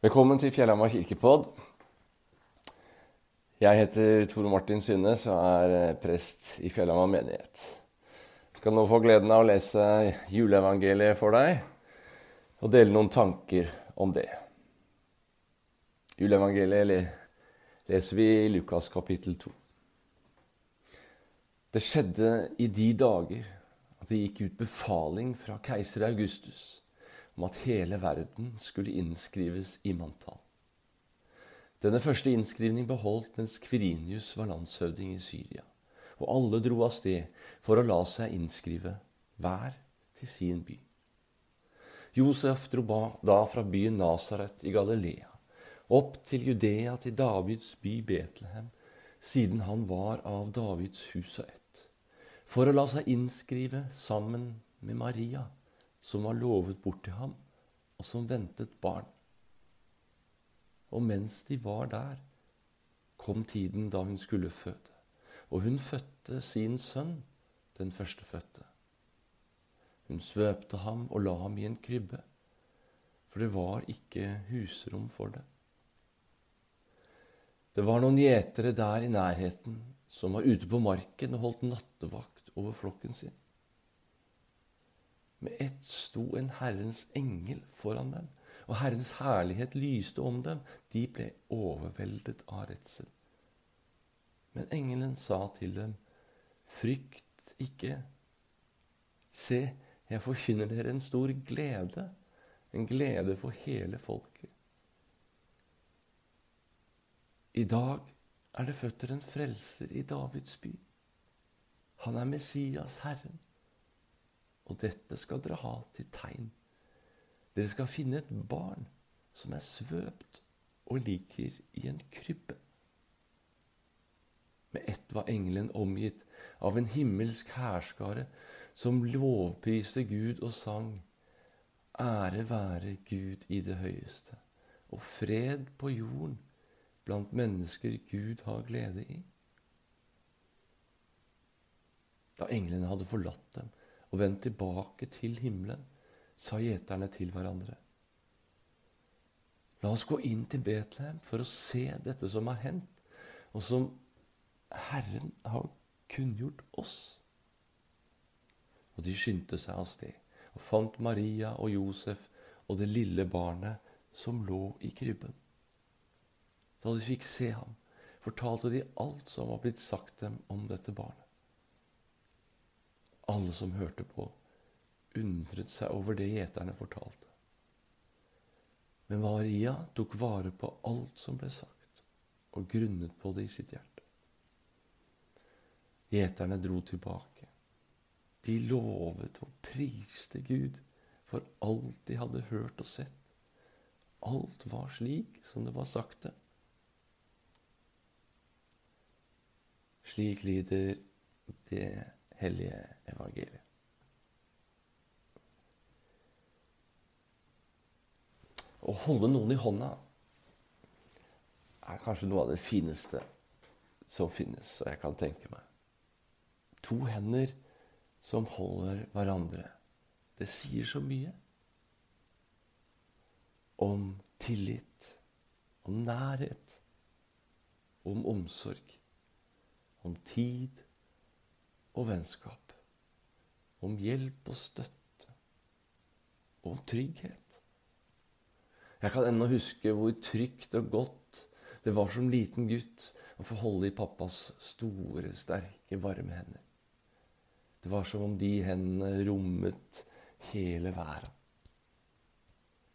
Velkommen til Fjellhamar kirkepodd. Jeg heter Tore Martin Synnes og er eh, prest i Fjellhamar menighet. Jeg skal nå få gleden av å lese juleevangeliet for deg og dele noen tanker om det. Juleevangeliet leser vi i Lukas kapittel 2. Det skjedde i de dager at det gikk ut befaling fra keiser Augustus om at hele verden skulle innskrives i manntall. Denne første innskrivning beholdt mens Kvirinius var landshøvding i Syria, og alle dro av sted for å la seg innskrive, hver til sin by. Josef dro da fra byen Nasaret i Galilea opp til Judea, til Davids by Betlehem, siden han var av Davids hus og ett, for å la seg innskrive sammen med Maria som var lovet bort til ham, og som ventet barn. Og mens de var der, kom tiden da hun skulle føde, og hun fødte sin sønn, den førstefødte. Hun svøpte ham og la ham i en krybbe, for det var ikke husrom for det. Det var noen gjetere der i nærheten som var ute på marken og holdt nattevakt over flokken sin. Med ett sto en Herrens engel foran dem, og Herrens herlighet lyste om dem. De ble overveldet av redsel. Men engelen sa til dem, Frykt ikke. Se, jeg forkynner dere en stor glede, en glede for hele folket. I dag er det født en frelser i Davids by. Han er Messias, Herren. Og dette skal dere ha til tegn. Dere skal finne et barn som er svøpt og ligger i en krybbe. Med ett var engelen omgitt av en himmelsk hærskare som lovpriste Gud og sang. Ære være Gud i det høyeste, og fred på jorden blant mennesker Gud har glede i. Da englene hadde forlatt dem, og vend tilbake til himmelen, sa gjeterne til hverandre. La oss gå inn til Betlehem for å se dette som har hendt, og som Herren har kunngjort oss. Og de skyndte seg av sted og fant Maria og Josef og det lille barnet som lå i krybben. Da de fikk se ham, fortalte de alt som var blitt sagt dem om dette barnet. Alle som hørte på, undret seg over det gjeterne fortalte. Men Maria tok vare på alt som ble sagt, og grunnet på det i sitt hjerte. Gjeterne dro tilbake. De lovet og priste Gud for alt de hadde hørt og sett. Alt var slik som det var sagt det. Slik lyder det hellige evangeliet. Å holde noen i hånda er kanskje noe av det fineste som finnes, og jeg kan tenke meg. To hender som holder hverandre. Det sier så mye. Om tillit, om nærhet, om omsorg, om tid og vennskap. Om hjelp og støtte. Og om trygghet. Jeg kan ennå huske hvor trygt og godt det var som liten gutt å få holde i pappas store, sterke, varme hender. Det var som om de hendene rommet hele verden.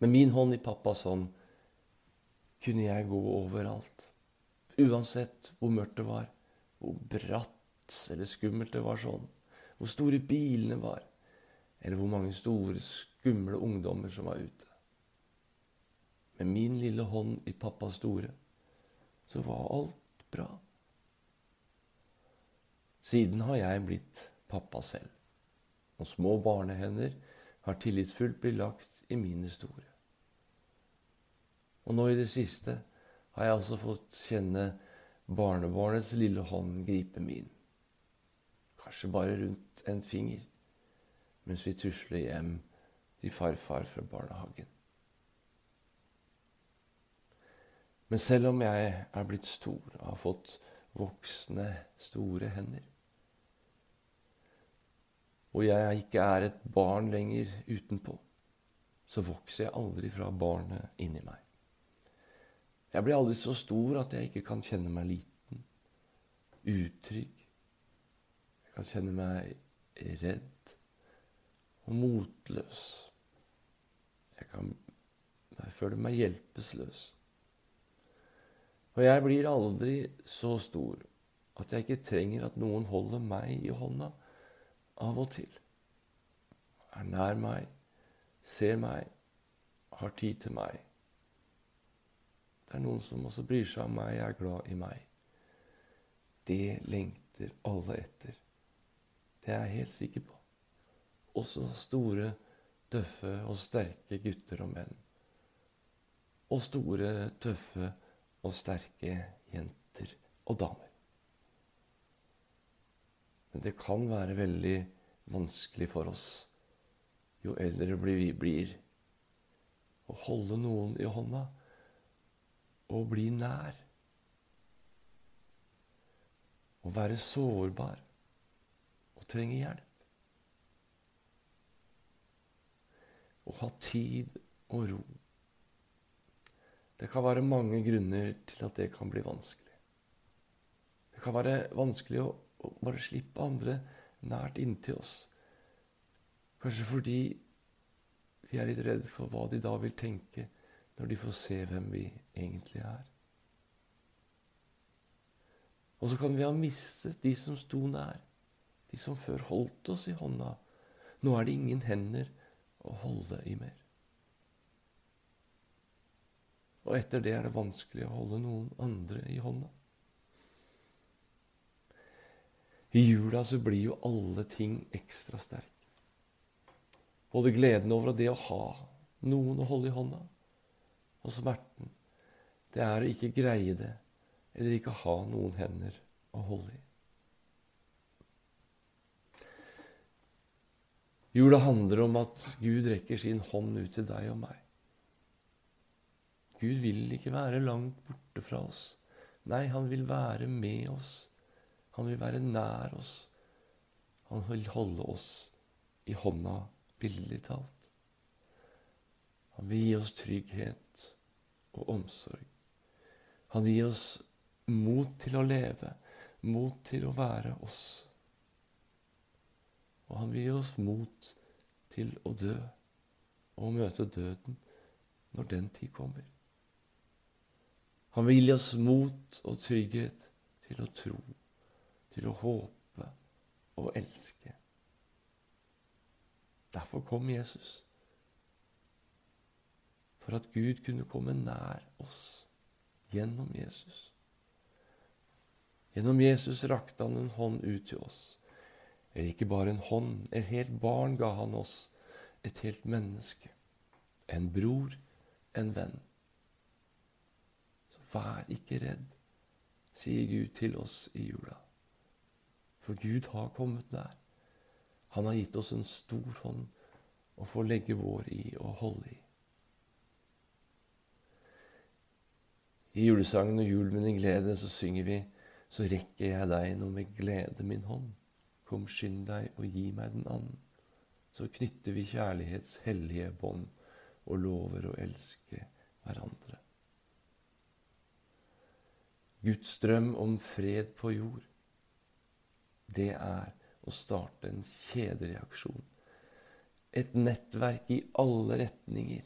Med min hånd i pappas hånd kunne jeg gå overalt. Uansett hvor mørkt det var, hvor bratt eller skummelt det var sånn. Hvor store bilene var. Eller hvor mange store, skumle ungdommer som var ute. Med min lille hånd i pappas store så var alt bra. Siden har jeg blitt pappa selv. Og små barnehender har tillitsfullt blitt lagt i mine store. Og nå i det siste har jeg altså fått kjenne barnebarnets lille hånd gripe min kanskje bare rundt en finger, mens vi tusler hjem til farfar fra barnehagen. Men selv om jeg er blitt stor og har fått voksne, store hender, og jeg ikke er et barn lenger utenpå, så vokser jeg aldri fra barnet inni meg. Jeg blir aldri så stor at jeg ikke kan kjenne meg liten, utrygg. Kan kjenne meg redd og motløs. Jeg kan jeg føler meg hjelpeløs. Og jeg blir aldri så stor at jeg ikke trenger at noen holder meg i hånda av og til. Er nær meg, ser meg, har tid til meg. Det er noen som også bryr seg om meg, er glad i meg. Det lengter alle etter. Det er jeg helt sikker på. Også store, tøffe og sterke gutter og menn. Og store, tøffe og sterke jenter og damer. Men det kan være veldig vanskelig for oss jo eldre vi blir, å holde noen i hånda og bli nær. Å være sårbar og trenge hjelp. Å ha tid og ro. Det kan være mange grunner til at det kan bli vanskelig. Det kan være vanskelig å, å bare slippe andre nært inntil oss. Kanskje fordi vi er litt redde for hva de da vil tenke når de får se hvem vi egentlig er. Og så kan vi ha mistet de som sto nær, de som før holdt oss i hånda. Nå er det ingen hender å holde i mer. Og etter det er det vanskelig å holde noen andre i hånda. I jula så blir jo alle ting ekstra sterke. Både gleden over det å ha noen å holde i hånda, og smerten. Det er å ikke greie det, eller ikke ha noen hender å holde i. Jula handler om at Gud rekker sin hånd ut til deg og meg. Gud vil ikke være langt borte fra oss. Nei, han vil være med oss. Han vil være nær oss. Han vil holde oss i hånda, billedlig talt. Han vil gi oss trygghet og omsorg. Han vil gi oss mot til å leve, mot til å være oss. Og han vil gi oss mot til å dø og møte døden når den tid kommer. Han vil gi oss mot og trygghet til å tro, til å håpe og elske. Derfor kom Jesus. For at Gud kunne komme nær oss gjennom Jesus. Gjennom Jesus rakte han en hånd ut til oss. Ikke bare en hånd, et helt barn ga han oss. Et helt menneske. En bror, en venn. Så Vær ikke redd, sier Gud til oss i jula. For Gud har kommet nær. Han har gitt oss en stor hånd å få legge vår i og holde i. I julesangen 'Og jul med din glede' så synger vi 'Så rekker jeg deg nå med glede min hånd'. Kom, skynd deg og gi meg den annen. Så knytter vi kjærlighets hellige bånd og lover å elske hverandre. Guds drøm om fred på jord, det er å starte en kjedereaksjon. Et nettverk i alle retninger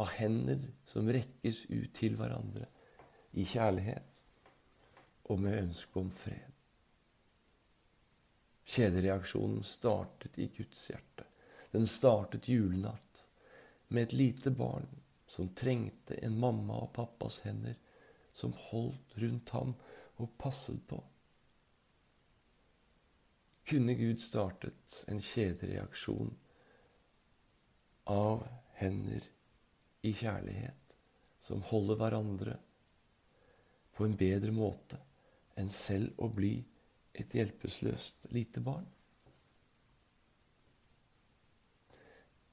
av hender som rekkes ut til hverandre i kjærlighet og med ønske om fred. Kjedereaksjonen startet i Guds hjerte. Den startet julenatt med et lite barn som trengte en mamma og pappas hender som holdt rundt ham og passet på. Kunne Gud startet en kjedereaksjon av hender i kjærlighet som holder hverandre på en bedre måte enn selv å bli et hjelpeløst lite barn?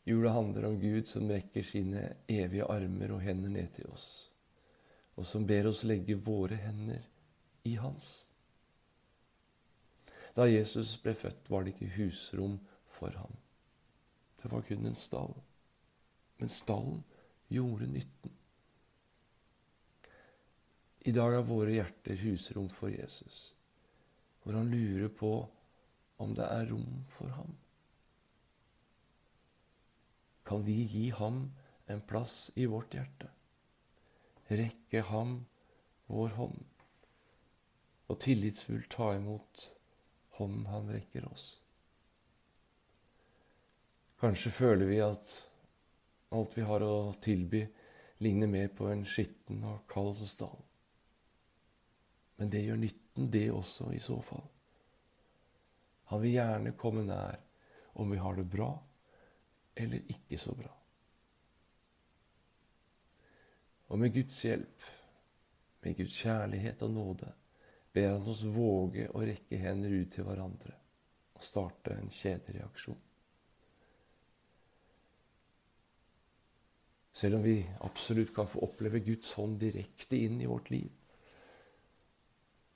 Jula handler om Gud som rekker sine evige armer og hender ned til oss og som ber oss legge våre hender i hans. Da Jesus ble født, var det ikke husrom for ham. Det var kun en stall. Men stallen gjorde nytten. I dag er våre hjerter husrom for Jesus, hvor han lurer på om det er rom for ham. Kan vi gi ham en plass i vårt hjerte? Rekke ham vår hånd og tillitsfullt ta imot hånden han rekker oss? Kanskje føler vi at alt vi har å tilby, ligner mer på en skitten og kald stall. Men det gjør nytten, det også, i så fall. Han vil gjerne komme nær om vi har det bra eller ikke så bra. Og med Guds hjelp, med Guds kjærlighet og nåde, ber han oss våge å rekke hender ut til hverandre og starte en kjedereaksjon. Selv om vi absolutt kan få oppleve Guds hånd direkte inn i vårt liv,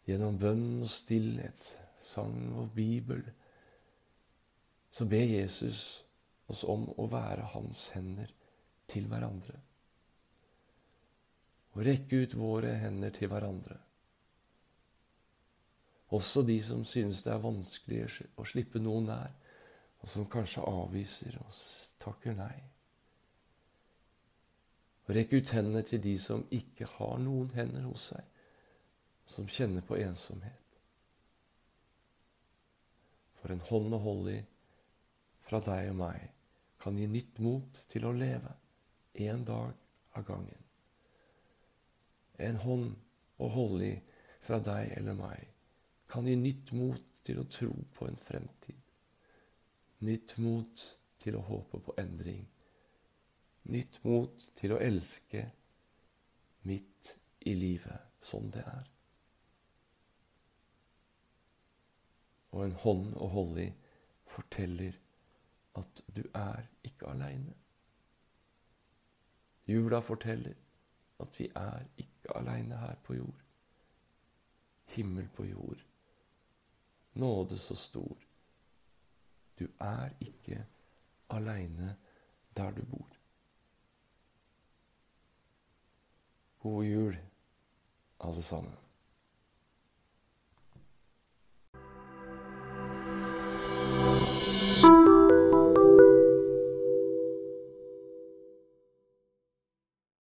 gjennom bønn og stillhet, sang og bibel, så ber Jesus oss om å være hans hender til hverandre. Og rekke ut våre hender til hverandre. Også de som synes det er vanskelig å slippe noen nær, og som kanskje avviser og takker nei. Og rekk ut hender til de som ikke har noen hender hos seg, som kjenner på ensomhet. For en hånd å holde i fra deg og meg kan gi nytt mot til å leve én dag av gangen. En hånd å holde i fra deg eller meg kan gi nytt mot til å tro på en fremtid. Nytt mot til å håpe på endring. Nytt mot til å elske midt i livet som det er. Og en hånd å holde i forteller at du er ikke aleine. Jula forteller at vi er ikke aleine her på jord. Himmel på jord. Nåde så stor. Du er ikke aleine der du bor. God jul, alle sammen.